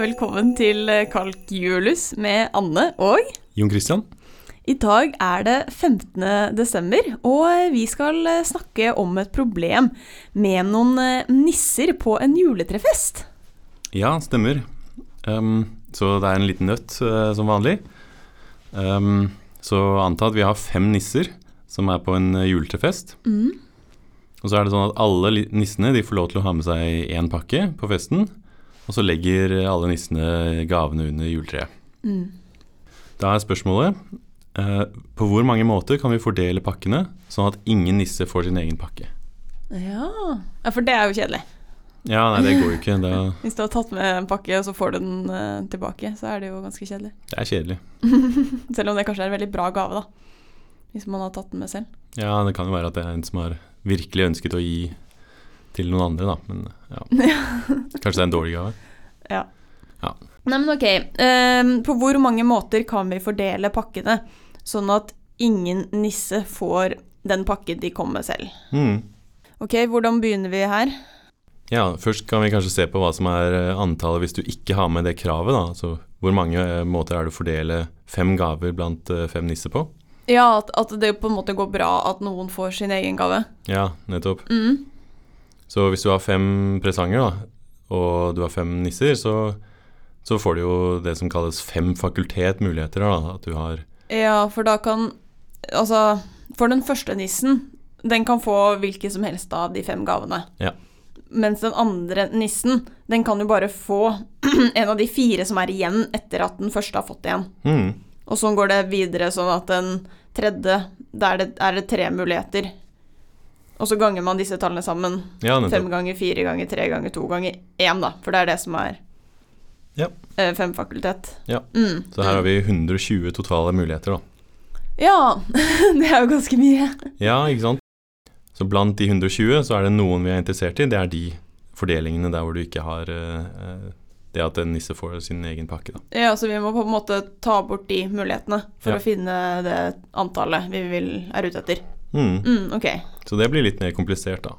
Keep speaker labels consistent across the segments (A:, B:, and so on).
A: velkommen til Kalk Julus med Anne og
B: Jon Christian?
A: I dag er det 15. desember, og vi skal snakke om et problem med noen eh, nisser på en juletrefest.
B: Ja, stemmer. Um, så det er en liten nøtt uh, som vanlig. Um, så anta at vi har fem nisser som er på en uh, juletrefest.
A: Mm.
B: Og så er det sånn at alle nissene de får lov til å ha med seg én pakke på festen. Og så legger alle nissene gavene under juletreet.
A: Mm.
B: Da er spørsmålet eh, på hvor mange måter kan vi fordele pakkene, sånn at ingen nisse får sin egen pakke?
A: Ja. ja, for det er jo kjedelig.
B: Ja, nei, det går jo ikke. Det,
A: Hvis du har tatt med en pakke, og så får du den eh, tilbake, så er det jo ganske kjedelig.
B: det er kjedelig.
A: Selv om det kanskje er en veldig bra gave, da. Hvis man har tatt den med selv.
B: Ja, det kan jo være at det er en som har virkelig ønsket å gi til noen andre, da. Men ja. Kanskje det er en dårlig gave.
A: Ja.
B: Ja.
A: Nei, men ok. ehm, på hvor mange måter kan vi fordele pakkene, sånn at ingen nisse får den pakken de kom med selv?
B: Mm.
A: Ok, hvordan begynner vi her?
B: Ja, først kan vi kanskje se på hva som er eh, antallet hvis du ikke har med det kravet, da. Altså hvor mange eh, måter er det å fordele fem gaver blant eh, fem nisser på?
A: Ja, at, at det på en måte går bra at noen får sin egen gave.
B: Ja, nettopp.
A: Mm.
B: Så hvis du har fem presanger, da, og du har fem nisser, så, så får du jo det som kalles fem fakultet muligheter, da. At du har
A: Ja, for da kan Altså, for den første nissen, den kan få hvilke som helst av de fem gavene.
B: Ja.
A: Mens den andre nissen, den kan jo bare få en av de fire som er igjen etter at den første har fått en.
B: mm,
A: Og sånn går det videre, sånn at den tredje, der er det, er det tre muligheter. Og så ganger man disse tallene sammen.
B: Ja,
A: Fem ganger fire ganger tre ganger to ganger én, da. For det er det som er
B: Ja.
A: fem fakultet.
B: Ja.
A: Mm.
B: Så her har vi 120 totale muligheter, da.
A: Ja, det er jo ganske mye.
B: Ja, ikke sant? Så blant de 120 så er det noen vi er interessert i. Det er de fordelingene der hvor du ikke har eh, eh, det at en nisse får sin egen pakke, da.
A: Ja, så vi må på en måte ta bort de mulighetene for
B: Ja.
A: å finne det antallet vi vil, er ute etter.
B: Mm.
A: Mm, ok.
B: Så det blir litt mer komplisert, da.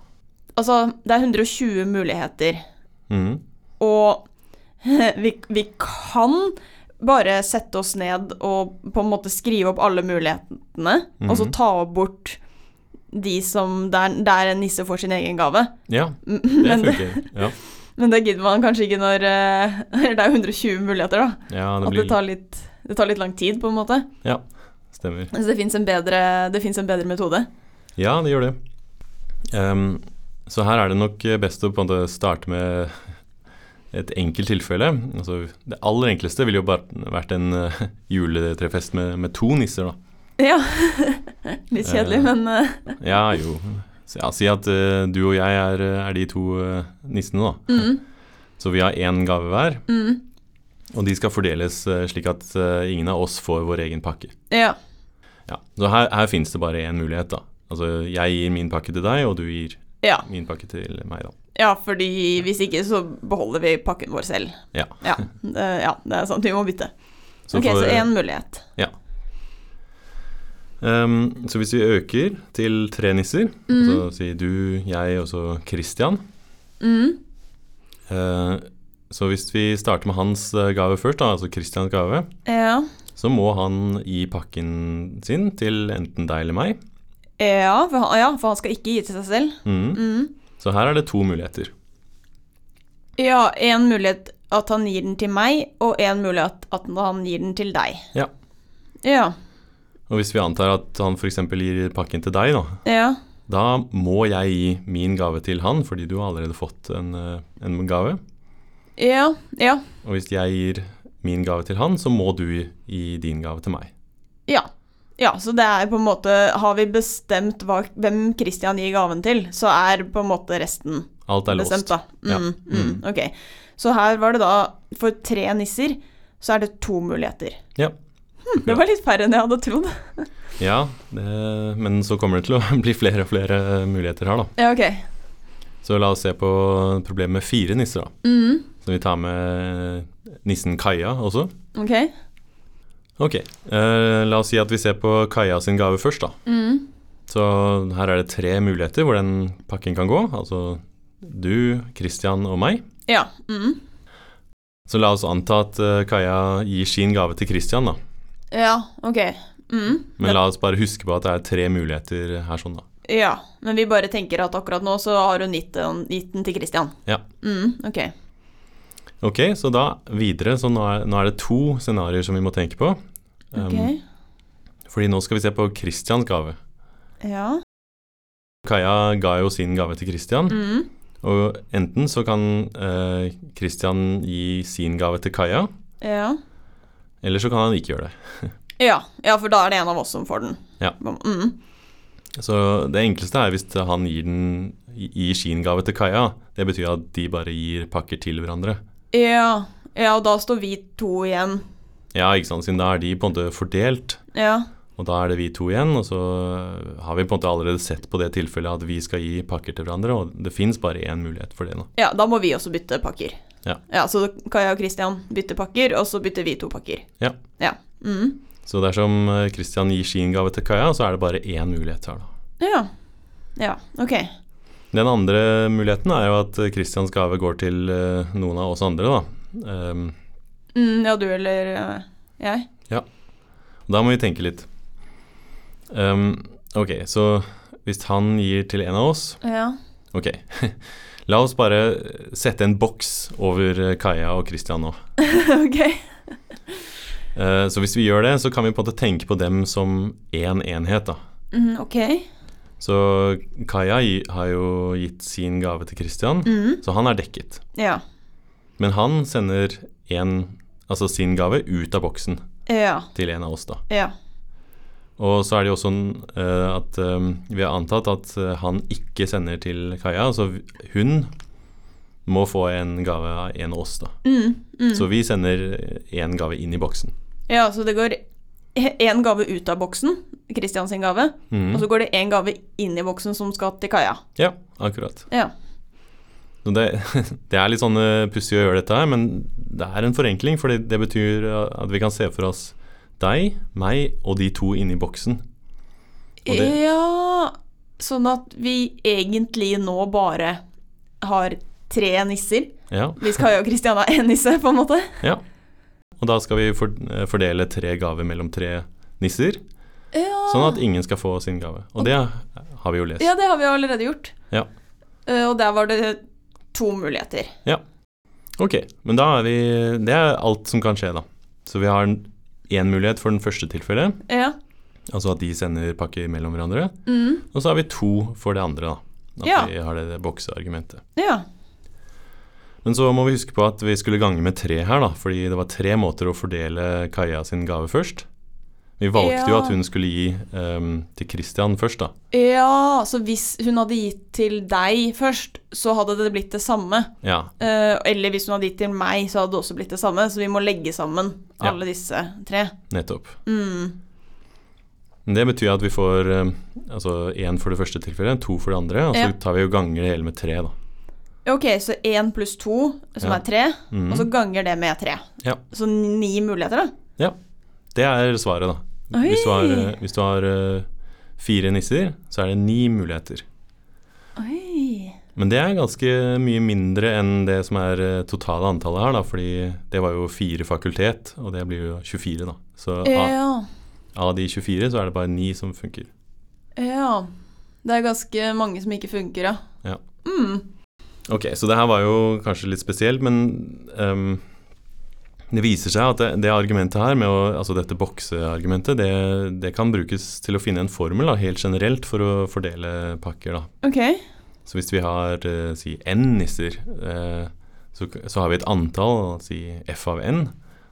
A: Altså, det er 120 muligheter,
B: Mm.
A: og vi, vi kan bare sette oss ned og på en måte skrive opp alle mulighetene, og så
B: Mhm.
A: ta bort de som der, der en nisse får sin egen gave.
B: Ja,
A: Mm,
B: det
A: Men
B: funker. Ja,
A: men det gidder man kanskje ikke når Eller Det er 120 muligheter, da.
B: ja det
A: At det tar litt, det tar litt lang tid, på en måte.
B: Ja, stemmer.
A: Så det fins en, en bedre metode.
B: Ja, det gjør det. Um, så her er det nok best å på en måte starte med et enkelt tilfelle. Altså, det aller enkleste ville jo bare vært en uh, juletrefest med, med to nisser, da.
A: Ja. Litt kjedelig,
B: uh,
A: men uh.
B: Ja, jo. Så, ja, si at du og jeg er, er de to nissene, da.
A: mm,
B: Så vi har én gave hver,
A: mm,
B: og de skal fordeles eh, slik at eh, ingen av oss får vår egen pakke.
A: Ja.
B: Ja, Så her, her finnes det bare én mulighet, da. Altså jeg gir min pakke til deg, og du gir
A: Ja.
B: min pakke til meg, da.
A: ja, fordi hvis ikke så beholder vi pakken vår selv.
B: Ja.
A: Ja, det, ja, det er sant. Vi må bytte.
B: Så
A: ok,
B: for-
A: så én mulighet.
B: Ehm, så hvis vi øker til tre nisser,
A: mm.
B: så sier du, jeg og så Christian
A: Mm,
B: eh, Så hvis vi starter med hans eh, gave først, da, altså Christians gave,
A: ja.
B: så må han gi pakken sin til enten deg eller meg.
A: Ja for, han, ja, for han skal ikke gi til seg selv.
B: Mm.
A: Mm.
B: Så her er det to muligheter.
A: Ja, én mulighet at han gir den til meg, og én mulighet at han gir den til deg.
B: Ja.
A: Ja.
B: Og hvis vi antar at han f.eks. gir pakken til deg, da,
A: Ja.
B: da må jeg gi min gave til han, fordi du har allerede fått en, eh, en gave.
A: Ja. Ja.
B: Og hvis jeg gir min gave til han, så må du gi- din gave til meg.
A: Ja. Ja, så det er på en måte Har vi bestemt hva, hvem Christian gir gaven til, så er på en måte resten
B: Alt er låst.
A: bestemt, da.
B: Ja.
A: Mm, mm, ok. Så her var det da For tre nisser så er det to muligheter.
B: Ja.
A: Hm, det var litt færre enn jeg hadde trodd.
B: Ja, det, men så kommer det til å bli flere og flere muligheter her, da.
A: Ja, ok.
B: Så la oss se på problemet med fire nisser, da.
A: Mm,
B: Så vi tar med nissen Kaja også.
A: ok.
B: Ok, eh, la oss si at vi ser på Kaja sin gave først, da.
A: Mm,
B: Så her er det tre muligheter hvor den pakken kan gå. Altså du, Christian og meg.
A: ja. Mm,
B: Så la oss anta at eh, Kaja gir sin gave til Christian, da.
A: Ja, ok. Mm.
B: Men la oss bare huske på at det er tre muligheter her sånn, da.
A: Ja, men vi bare tenker at akkurat nå så har hun gitt den, gitt den til Christian.
B: Ja.
A: Mm, ok.
B: Ok, så da videre, så nå er, nå er det to scenarioer som vi må tenke på. Um,
A: Ok.
B: Fordi nå skal vi se på Christians gave.
A: Ja.
B: Kaja ga jo sin gave til Christian,
A: Mm.
B: og enten så kan uh, Christian gi sin gave til Kaja,
A: Ja.
B: eller så kan han ikke gjøre det.
A: ja. Ja, for da er det en av oss som får den.
B: Ja.
A: Mm.
B: Så det enkleste er hvis han gir, den, gir sin gave til Kaja. Det betyr at de bare gir pakker til hverandre.
A: Ja. ja, og da står vi to igjen.
B: Ja, ikke sant, siden da er de på en måte fordelt,
A: Ja.
B: og da er det vi to igjen. Og så har vi på en måte allerede sett på det tilfellet at vi skal gi pakker til hverandre, og det fins bare én mulighet for det nå.
A: ja, da må vi også bytte pakker.
B: Ja.
A: ja Så Kaja og Christian bytter pakker, og så bytter vi to pakker.
B: Ja.
A: Ja. Mm.
B: Så dersom eh, Christian gir sin gave til Kaja, så er det bare én mulighet her, da.
A: Ja. Ja, ok.
B: Den andre muligheten er jo at eh, Christians gave går til eh, noen av oss andre, da. Um,
A: Mm, ja, du eller jeg. Ja.
B: da må vi tenke litt. Um, ok, så hvis han gir til en av oss
A: Ja.
B: Ok. La oss bare sette en boks over eh, Kaja og Christian nå.
A: ok.
B: Eh, så hvis vi gjør det, så kan vi på en måte tenke på dem som én enhet, da.
A: Mm, ok.
B: Så Kaja har jo gitt sin gave til Christian,
A: Mm.
B: så han er dekket.
A: Ja.
B: Men han sender en, altså sin gave ut av boksen
A: Ja.
B: til en av oss, da.
A: Ja.
B: Og så er det jo også uh, at eh, vi har antatt at han ikke sender til Kaja, så hun må få en gave av en av oss, da.
A: Mm, mm.
B: Så vi sender én gave inn i boksen.
A: Ja, så det går én gave ut av boksen, Christian sin gave,
B: mm.
A: og så går det én gave inn i boksen som skal til Kaja.
B: Ja, akkurat.
A: Ja.
B: Så det, det er litt sånn eh, pussig å gjøre dette her, men det er en forenkling, for det betyr at vi kan se for oss deg, meg og de to inni boksen. Det-
A: Ja Sånn at vi egentlig nå bare har tre nisser.
B: Ja,
A: Hvis Kaja og Christian har én nisse, på en måte.
B: ja. Og da skal vi eh, fordele tre gaver mellom tre nisser,
A: Ja.
B: sånn at ingen skal få sin gave. Og det har vi jo lest.
A: ja, det har vi allerede gjort.
B: Ja.
A: Eh, og der var det to muligheter.
B: Ok, men da er vi Det er alt som kan skje, da. Så vi har én mulighet for den første tilfellet,
A: Ja.
B: altså at de sender pakker mellom hverandre.
A: Mm.
B: Og så har vi to for det andre, da. At
A: Ja.
B: vi har det, det bokseargumentet.
A: ja.
B: Men så må vi huske på at vi skulle gange med tre her, da. Fordi det var tre måter å fordele Kaja sin gave først. Vi valgte jo at hun skulle gi um, til Christian først, da.
A: Ja, så hvis hun hadde gitt til deg først, så hadde det blitt det samme.
B: Ja.
A: Uh, eller hvis hun hadde gitt til meg, så hadde det også blitt det samme. Så vi må legge sammen
B: Ja.
A: alle disse tre.
B: Nettopp.
A: Mm.
B: Det betyr at vi får ehm, altså én for det første tilfellet, to for det andre, og så
A: Ja.
B: tar vi jo ganger det hele med tre, da.
A: Ok, så én pluss to, som
B: Ja.
A: er tre,
B: mm.
A: og så ganger det med tre.
B: Ja.
A: Så ni muligheter, da. Ja.
B: Det er svaret, da. Hvis du har, eh, hvis du har eh, fire nisser, så er det ni muligheter.
A: Oi.
B: Men det er ganske mye mindre enn det som er eh, totale antallet her, da, fordi det var jo fire fakultet, og det blir jo 24, da. Så
A: Ja.
B: av de 24 så er det bare ni som funker.
A: Ja. Det er ganske mange som ikke funker, ja.
B: Ja.
A: Mm.
B: Ok, så det her var jo kanskje litt spesielt, men um, det viser seg at det, det argumentet her, med å, altså dette bokseargumentet, det, det kan brukes til å finne en formel da, helt generelt for å fordele pakker. da.
A: Ok.
B: Så hvis vi har uh, si n nisser, uh, så, så har vi et antall, si f av n,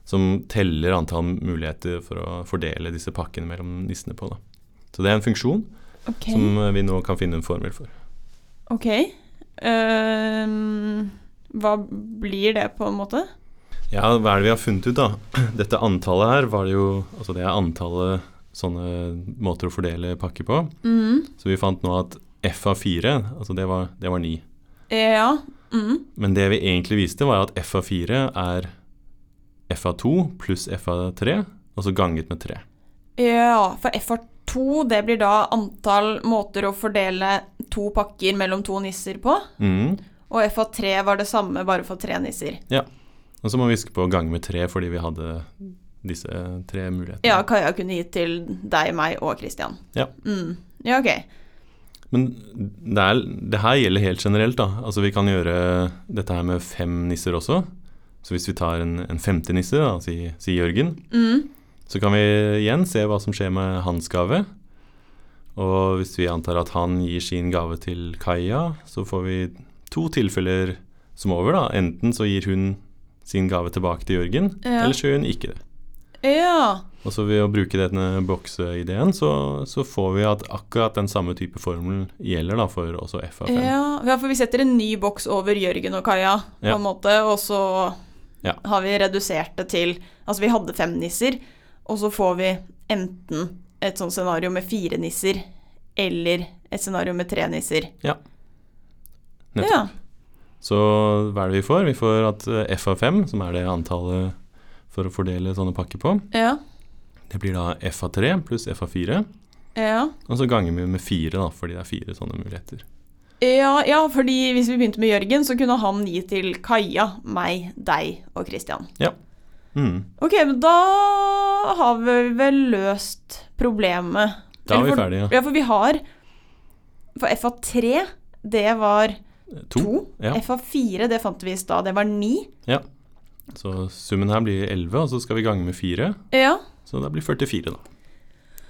B: som teller antall muligheter for å fordele disse pakkene mellom nissene på. Da. Så det er en funksjon
A: okay.
B: som eh, vi nå kan finne en formel for.
A: Ok. Ehm, hva blir det, på en måte?
B: Ja, hva er det vi har funnet ut, da? Dette antallet her var det jo Altså det er antallet sånne måter å fordele pakker på.
A: Mm.
B: Så vi fant nå at f av 4, altså det var, det var 9.
A: Ja. Mm.
B: Men det vi egentlig viste, var at f av 4 er f av 2 pluss f av 3, altså ganget med 3.
A: Ja, for FR2 det blir da antall måter å fordele to pakker mellom to nisser på.
B: Mm.
A: Og FA3 var det samme, bare for tre nisser.
B: Ja. Og så må vi huske på å gange med tre fordi vi hadde disse tre mulighetene.
A: Ja, Kaja kunne gitt til deg, meg og Christian.
B: Ja.
A: Mm. Ja, ok.
B: Men det, er, det her gjelder helt generelt, da. Altså vi kan gjøre dette her med fem nisser også. Så hvis vi tar en, en femte nisse, da, si, si Jørgen,
A: Mm.
B: Så kan vi igjen se hva som skjer med hans gave. Og hvis vi antar at han gir sin gave til Kaja, så får vi to tilfeller som over, da. Enten så gir hun sin gave tilbake til Jørgen,
A: Ja.
B: eller så gjør hun ikke det.
A: Ja.
B: Og så ved å bruke denne bokseideen, så, så får vi at akkurat den samme type formel gjelder da for også f av 5.
A: Ja. ja, for vi setter en ny boks over Jørgen og Kaja, på
B: Ja.
A: en måte, og så
B: Ja.
A: har vi redusert det til Altså, vi hadde fem nisser, og så får vi enten et sånt scenario med fire nisser, eller et scenario med tre nisser.
B: Nettopp.
A: Ja.
B: Så hva er det vi får? Vi får at eh, f av 5, som er det antallet for å fordele sånne pakker på,
A: Ja.
B: det blir da f av 3 pluss f av 4.
A: Ja.
B: Og så ganger vi med 4, da, fordi det er fire sånne muligheter.
A: Ja, ja, fordi hvis vi begynte med Jørgen, så kunne han gi til Kaja, meg, deg og Christian.
B: Mm.
A: Ok, men da har vi vel løst problemet.
B: Da er vi ferdige.
A: Ja, for vi har For F av 3, det var
B: To.
A: 2.
B: Ja.
A: F av 4, det fant vi i stad, det var 9.
B: Så summen her blir 11, og så skal vi gange med 4.
A: Ja.
B: Så det blir 44, da.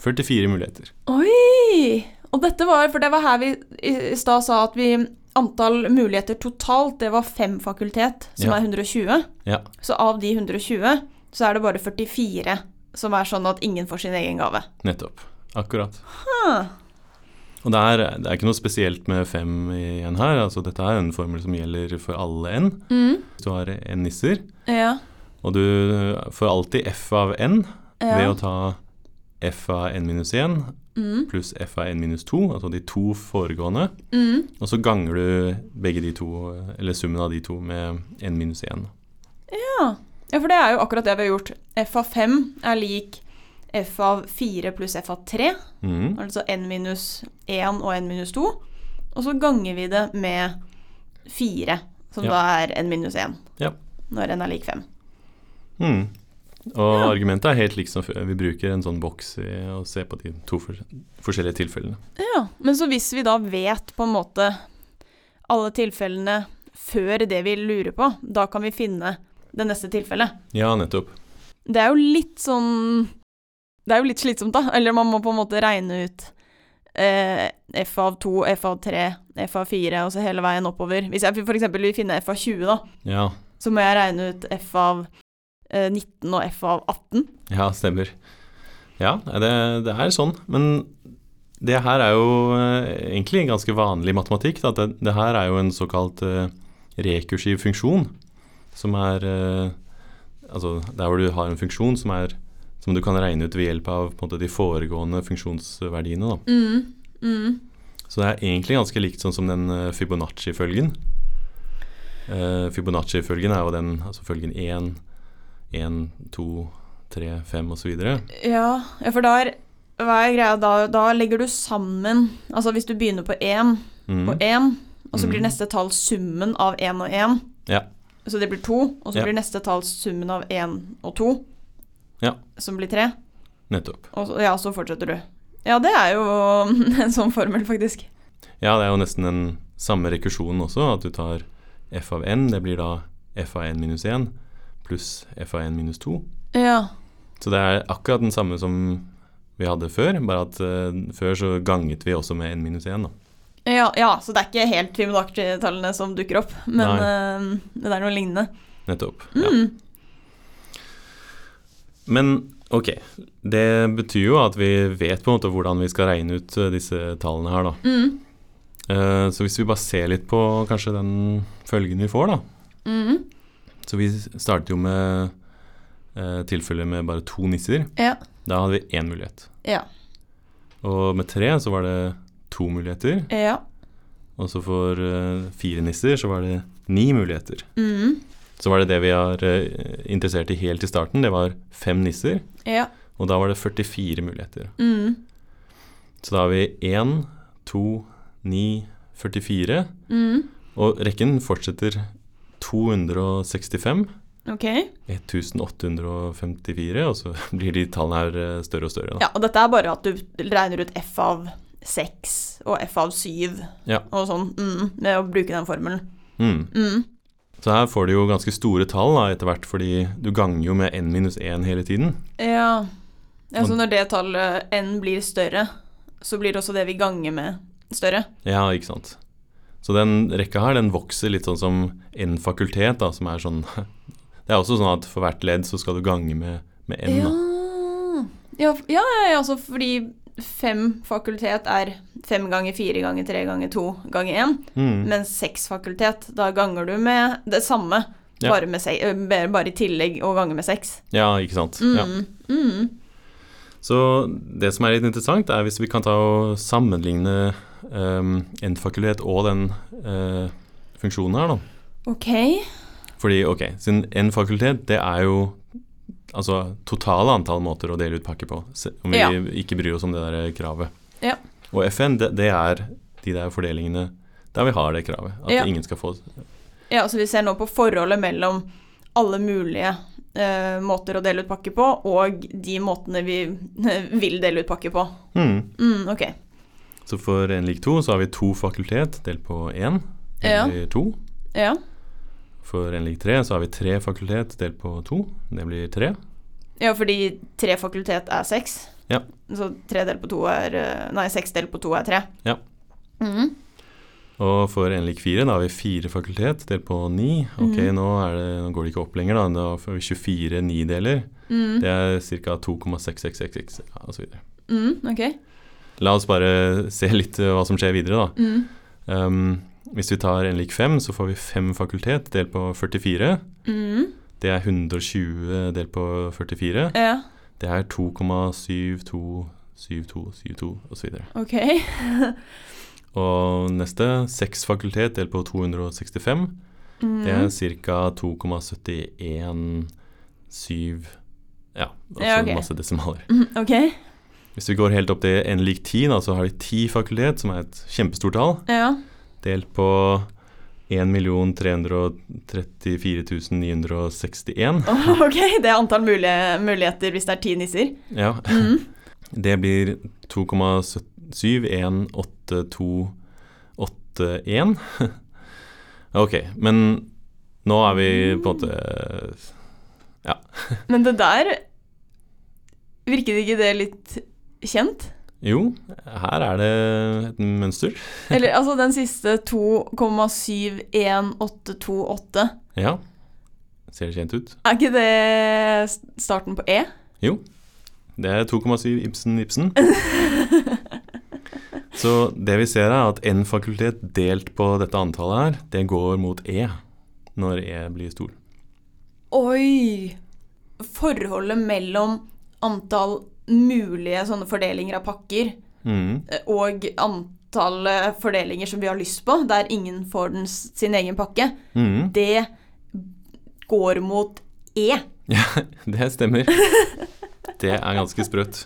B: 44 muligheter.
A: Oi! Og dette var For det var her vi i stad sa at vi Antall muligheter totalt, det var fem fakultet, som
B: Ja.
A: er 120.
B: Ja.
A: Så av de 120, så er det bare 44 som er sånn at ingen får sin egen gave.
B: Nettopp. Akkurat.
A: Huh.
B: Og det er, det er ikke noe spesielt med fem igjen her. Altså, dette er en formel som gjelder for alle n.
A: Mm.
B: Du har n nisser,
A: Ja.
B: og du får alltid f av n ved å ta f av n minus 1
A: Mm.
B: pluss f av 1 minus 2, altså de to foregående,
A: Mm.
B: og så ganger du begge de to, eller summen av de to med 1 minus 1.
A: Ja. ja, for det er jo akkurat det vi har gjort. F av 5 er lik F av 4 pluss F av 3,
B: Mm.
A: altså n minus 1 og n minus 2. Og så ganger vi det med 4, som
B: Ja.
A: da er n minus 1.
B: Ja.
A: Når n er lik 5.
B: Mm. Og
A: Ja.
B: argumentet er helt likt som før. Vi bruker en sånn boks i å se på de to forskjellige tilfellene.
A: Ja, men så hvis vi da vet på en måte alle tilfellene før det vi lurer på, da kan vi finne det neste tilfellet.
B: Ja, nettopp.
A: Det er jo litt sånn Det er jo litt slitsomt, da. Eller man må på en måte regne ut eh, F av 2, F av 3, F av 4, og så hele veien oppover. Hvis jeg f.eks. vil finne F av 20, da,
B: Ja,
A: så må jeg regne ut F av 19 og F av 18.
B: ja stemmer. Ja, det, det er sånn. Men det her er jo egentlig egentlig ganske vanlig matematikk. Da. Det, det her er jo en såkalt eh, rekursiv funksjon, som er eh, Altså der hvor du har en funksjon som er som du kan regne ut ved hjelp av på en måte, de foregående funksjonsverdiene.
A: Mm. Mm.
B: Så det er egentlig ganske likt sånn som den eh, Fibonacci-følgen. Eh, Fibonacci-følgen er jo den altså følgen 1, 1, 2, 3, 5 osv.
A: Ja, ja, for da er hva er greia da? Da legger du sammen Altså hvis du begynner på 1
B: Mm.
A: og én, og så blir
B: mm.
A: neste tall summen av 1 og 1.
B: Ja.
A: Så det blir 2, og så
B: Ja.
A: blir neste tall summen av 1 og 2,
B: Ja.
A: som blir 3.
B: Nettopp.
A: Og så, ja, så fortsetter du. Ja, det er jo en sånn formel, faktisk.
B: Ja, det er jo nesten den samme rekursjonen også, at du tar f av n, det blir da f av n minus 1 pluss f av n minus 2.
A: Ja.
B: Så det er akkurat den samme som vi hadde før, bare at uh, før så ganget vi også med 1 minus 1. Da.
A: Ja, ja, så det er ikke helt Fibonacci-tallene som dukker opp, men uh, det er noe lignende.
B: Nettopp. Ja.
A: Mm.
B: Men ok, det betyr jo at vi vet på en måte hvordan vi skal regne ut eh, disse tallene her, da.
A: Mm.
B: Uh, så hvis vi bare ser litt på kanskje den følgen vi får, da.
A: Mm.
B: Så vi startet jo med eh, tilfeller med bare to nisser.
A: Ja.
B: Da hadde vi én mulighet.
A: Ja.
B: Og med tre så var det to muligheter.
A: Ja.
B: Og så for eh, fire nisser så var det ni muligheter.
A: Mm.
B: Så var det det vi er eh, interessert i helt i starten. Det var fem nisser,
A: Ja.
B: og da var det 44 muligheter.
A: Mm.
B: Så da har vi 1, 2, 9, 44.
A: Mm.
B: Og rekken fortsetter 265,
A: Ok.
B: 1854, og så blir de tallene her eh, større og større. Da.
A: Ja, og dette er bare at du regner ut f av 6 og f av 7
B: Ja.
A: og sånn, mm, med å bruke den formelen.
B: Mm.
A: Mm.
B: Så her får du jo ganske store tall da, etter hvert, fordi du ganger jo med n minus 1 hele tiden.
A: Ja. ja, så når det tallet n blir større, så blir også det vi ganger med, større.
B: Ja, ikke sant. Så den rekka her, den vokser litt sånn som en fakultet, da, som er sånn Det er også sånn at for hvert ledd så skal du gange med, med n,
A: Ja. Ja, ja, ja, altså fordi fem fakultet er fem ganger fire ganger tre ganger to ganger én,
B: Mm.
A: mens seks fakultet, da ganger du med det samme,
B: Ja.
A: bare, med se, bare i tillegg å gange med seks.
B: Ja, ikke sant.
A: Mm.
B: Ja.
A: Mm.
B: Så det som er litt interessant, er hvis vi kan ta og sammenligne um, en fakultet og den eh, funksjonen her, da.
A: Ok.
B: Fordi, ok, siden N-fakultet, det er jo altså totale antall måter å dele ut pakke på, om vi
A: Ja.
B: ikke bryr oss om det der kravet.
A: Ja.
B: Og FN, det, det er de der fordelingene der vi har det kravet, at
A: Ja.
B: ingen skal få
A: Ja, altså vi ser nå på forholdet mellom alle mulige eh, måter å dele ut pakke på, og de måtene vi vil dele ut pakke på.
B: Mm.
A: Mm, ok.
B: Så for en lik to, så har vi to fakultet delt på én. Det
A: Ja.
B: blir to.
A: Ja.
B: For en lik tre, så har vi tre fakultet delt på to. Det blir tre.
A: ja, fordi tre fakultet er seks.
B: Ja.
A: Så tre delt på to er eh, Nei, seks delt på to er tre.
B: Ja.
A: Mhm.
B: Og for en lik fire, da har vi fire fakultet delt på ni. Ok,
A: mm.
B: nå, er det, nå går det ikke opp lenger, da. Da får vi 24 nideler.
A: Mm.
B: Det er ca. 2,666 ja, osv.
A: Mm, ok.
B: La oss bare se litt eh, hva som skjer videre, da.
A: Mm.
B: Um, hvis vi tar en lik fem, så får vi fem fakultet delt på 44.
A: Mm.
B: Det er 120 delt på 44.
A: Ja,
B: Det er 2,727272 osv.
A: ok.
B: Og neste, seks fakultet delt på 265.
A: Mm.
B: Det er ca. 2,717 Ja, altså
A: Ja, okay.
B: masse desimaler.
A: Mm, ok.
B: Hvis vi går helt opp til n lik 10, da, så har vi 10 fakultet, som er et kjempestort tall,
A: Ja.
B: delt på 1 334 961.
A: ok, det er antall mulige, muligheter hvis det er ti nisser.
B: Ja,
A: Mm.
B: det blir 2,718281. ok, men nå er vi på en måte
A: Men det der Virket ikke det litt kjent?
B: Jo, her er det et mønster.
A: Eller altså den siste 2,71828.
B: Ja. Ser det kjent ut?
A: Er ikke det starten på E?
B: Jo. Det er 2,7 Ibsen Ibsen. Så det vi ser er at én fakultet delt på dette antallet her, det går mot E når E blir stor.
A: Oi! Forholdet mellom antall mulige sånne fordelinger av pakker
B: Mhm.
A: eh, og antall fordelinger som vi har lyst på, der ingen får den, sin egen pakke,
B: mm.
A: det går mot E.
B: Ja, det stemmer. Det er ganske sprøtt.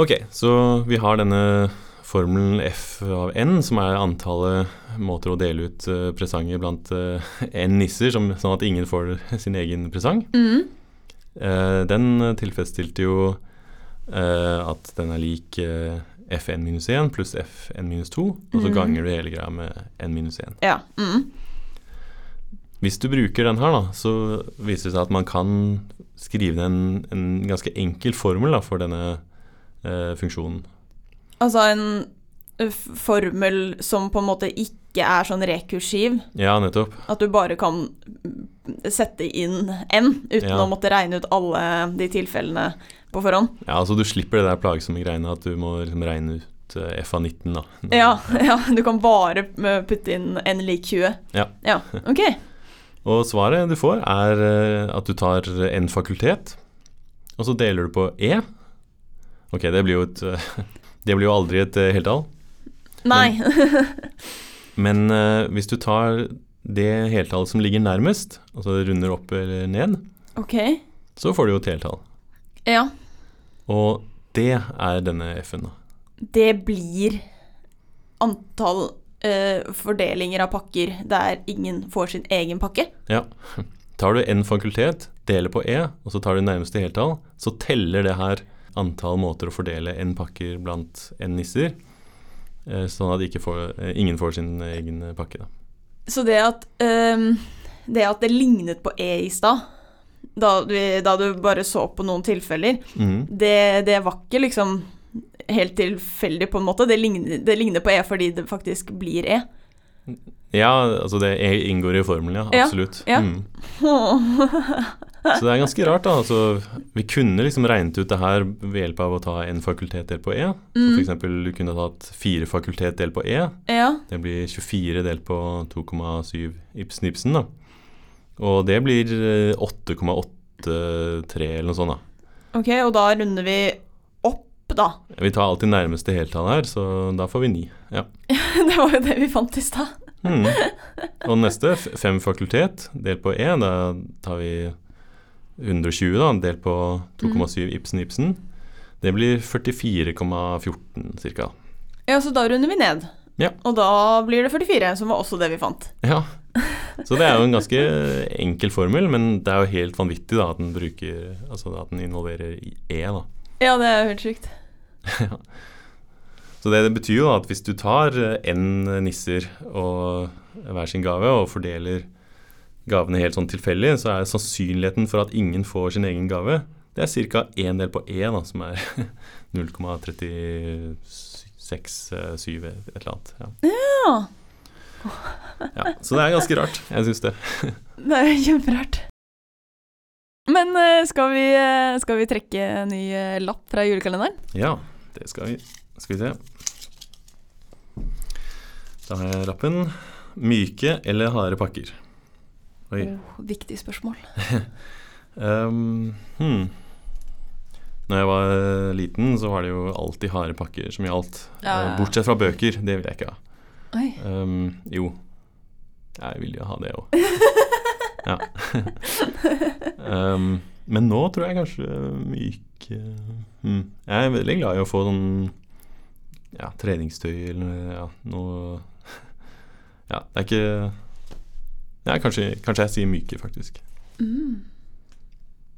B: Ok, så vi har denne formelen f av n, som er antallet måter å dele ut eh, presanger blant eh, n nisser, sånn at ingen får sin egen presang.
A: Mm.
B: Eh, den tilfredsstilte jo eh, at den er lik eh, fn minus 1 pluss fn minus 2, og så
A: mm.
B: ganger du hele greia med n minus 1.
A: Ja. Mm.
B: Hvis du bruker den her, da, så viser det seg at man kan skrive ned en, en ganske enkel formel da, for denne eh, funksjonen.
A: Altså en formel som på en måte ikke er sånn rekursiv.
B: Ja, nettopp.
A: At du bare kan mm, sette inn n uten
B: Ja.
A: å måtte regne ut alle de tilfellene på forhånd.
B: Ja, altså Du slipper det der plagsomme greiene at du må liksom regne ut eh, f av 19. da.
A: Ja, ja, du kan bare putte inn n lik 20.
B: Ja.
A: ja. Ok.
B: Og svaret du får, er eh, at du tar en fakultet, og så deler du på e. Ok, det blir jo et eh, Det blir jo aldri et eh, heltall.
A: Nei.
B: Men men hvis du tar det heltallet som ligger nærmest, altså runder opp eller ned,
A: ok.
B: så får du jo et heltall.
A: Ja.
B: Og det er denne f-en. da.
A: Det blir antall uh, fordelinger av pakker der ingen får sin egen pakke.
B: Ja. Tar du n fakultet, deler på e, og så tar du nærmeste heltall, så teller det her antall måter å fordele n pakker blant n nisser, eh, sånn at får, eh, ingen får sin egen pakke. Da.
A: Så det at um, Det at det lignet på E i stad, da, vi- da du bare så på noen tilfeller,
B: Mm.
A: det, det var ikke liksom helt tilfeldig, på en måte. Det ligner, det ligner på E fordi det faktisk blir E.
B: Ja, altså det e inngår i formelen, ja. Absolutt.
A: ja.
B: Mm. Så det er ganske rart, da. Altså, vi kunne liksom regnet ut det her ved hjelp av å ta en fakultet delt på E. Så
A: Mm.
B: eksempel du kunne tatt fire fakultet delt på E.
A: ja.
B: Det blir 24 delt på 2,7 Ibsen Ibsen, da. Og det blir eh, 8,83 eller noe sånt, da.
A: Ok, og da runder vi opp, da.
B: Vi tar alltid nærmeste heltall her, så da får vi 9. Ja.
A: Det var jo det vi fant i stad.
B: Mm. Og neste, fem fakultet delt på E, da tar vi 120 da, delt på 2,7 Ibsen Ibsen. Det blir 44,14 cirka.
A: Ja, så da runder vi ned.
B: Ja.
A: Og da blir det 44, som var også det vi fant.
B: Ja, så det er jo en ganske enkel formel, men det er jo helt vanvittig da at den bruker, altså at den involverer E da.
A: Ja, det er jo helt sjukt.
B: Så det, det betyr jo at hvis du tar n nisser og hver sin gave og fordeler gavene helt sånn tilfeldig, så er sannsynligheten for at ingen får sin egen gave, det er ca. én del på E, da, som er 0,36,7 et eller annet. Ja.
A: Ja.
B: Ja, så det er ganske rart. Jeg syns det.
A: Det er kjemperart. Men eh, skal vi, eh, skal vi trekke en ny eh, lapp fra julekalenderen?
B: Ja, det skal vi. Skal vi se. Da har jeg lappen. Myke eller harde pakker? Oi.
A: Oh, viktig spørsmål.
B: Um, hmm. Når jeg var eh, liten, så var det jo alltid harde pakker som gjaldt.
A: Ja.
B: Eh, Bortsett fra bøker. Det vil jeg ikke ha. Um, jo, jeg vil jo ha det òg. ja. um, men nå tror jeg kanskje myke hmm. Jeg er veldig glad i å få sånn ja, treningstøy eller ja, noe Ja, det er ikke ja, kanskje, kanskje jeg sier myke, faktisk.
A: Mm.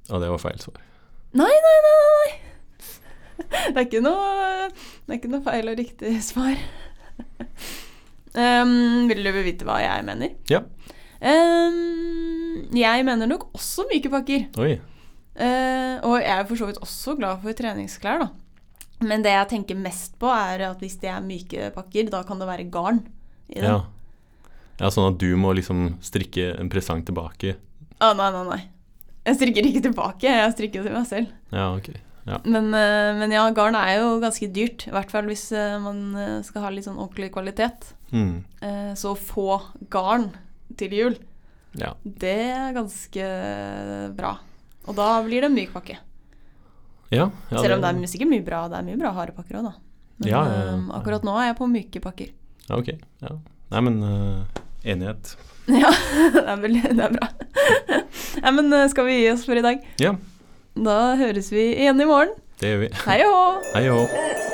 B: Og det var feil svar.
A: Nei. Det er ikke noe, det er ikke noe feil og riktig svar. Um, vil du vite hva jeg mener?
B: Ja.
A: Um, jeg mener nok også myke pakker.
B: Oi.
A: Uh, og jeg er for så vidt også glad for treningsklær, da. Men det jeg tenker mest på, er at hvis det er myke pakker, da kan det være garn i dem.
B: Ja. ja, sånn at du må liksom strikke en presang tilbake.
A: Å, nei, nei, nei. Jeg strikker ikke tilbake, jeg strikker jo til meg selv.
B: Ja, ok.
A: Men, eh, men ja, garn er jo ganske dyrt. I hvert fall hvis eh, man eh, skal ha litt sånn ordentlig kvalitet.
B: Mm.
A: Så å få garn til jul,
B: Ja.
A: det er ganske bra. Og da blir det myk pakke.
B: Ja, ja,
A: Selv om det er sikkert mye bra, det er mye bra harde pakker òg, da. Men
B: Ja, ja, ja.
A: akkurat nå er jeg på myke pakker.
B: Ja, ok. Ja. Nei, men uh, enighet.
A: Ja, det er, vel, det er bra. Nei, men skal vi gi oss for i dag?
B: Ja,
A: Da høres vi igjen i morgen.
B: det gjør vi. Hei og hå!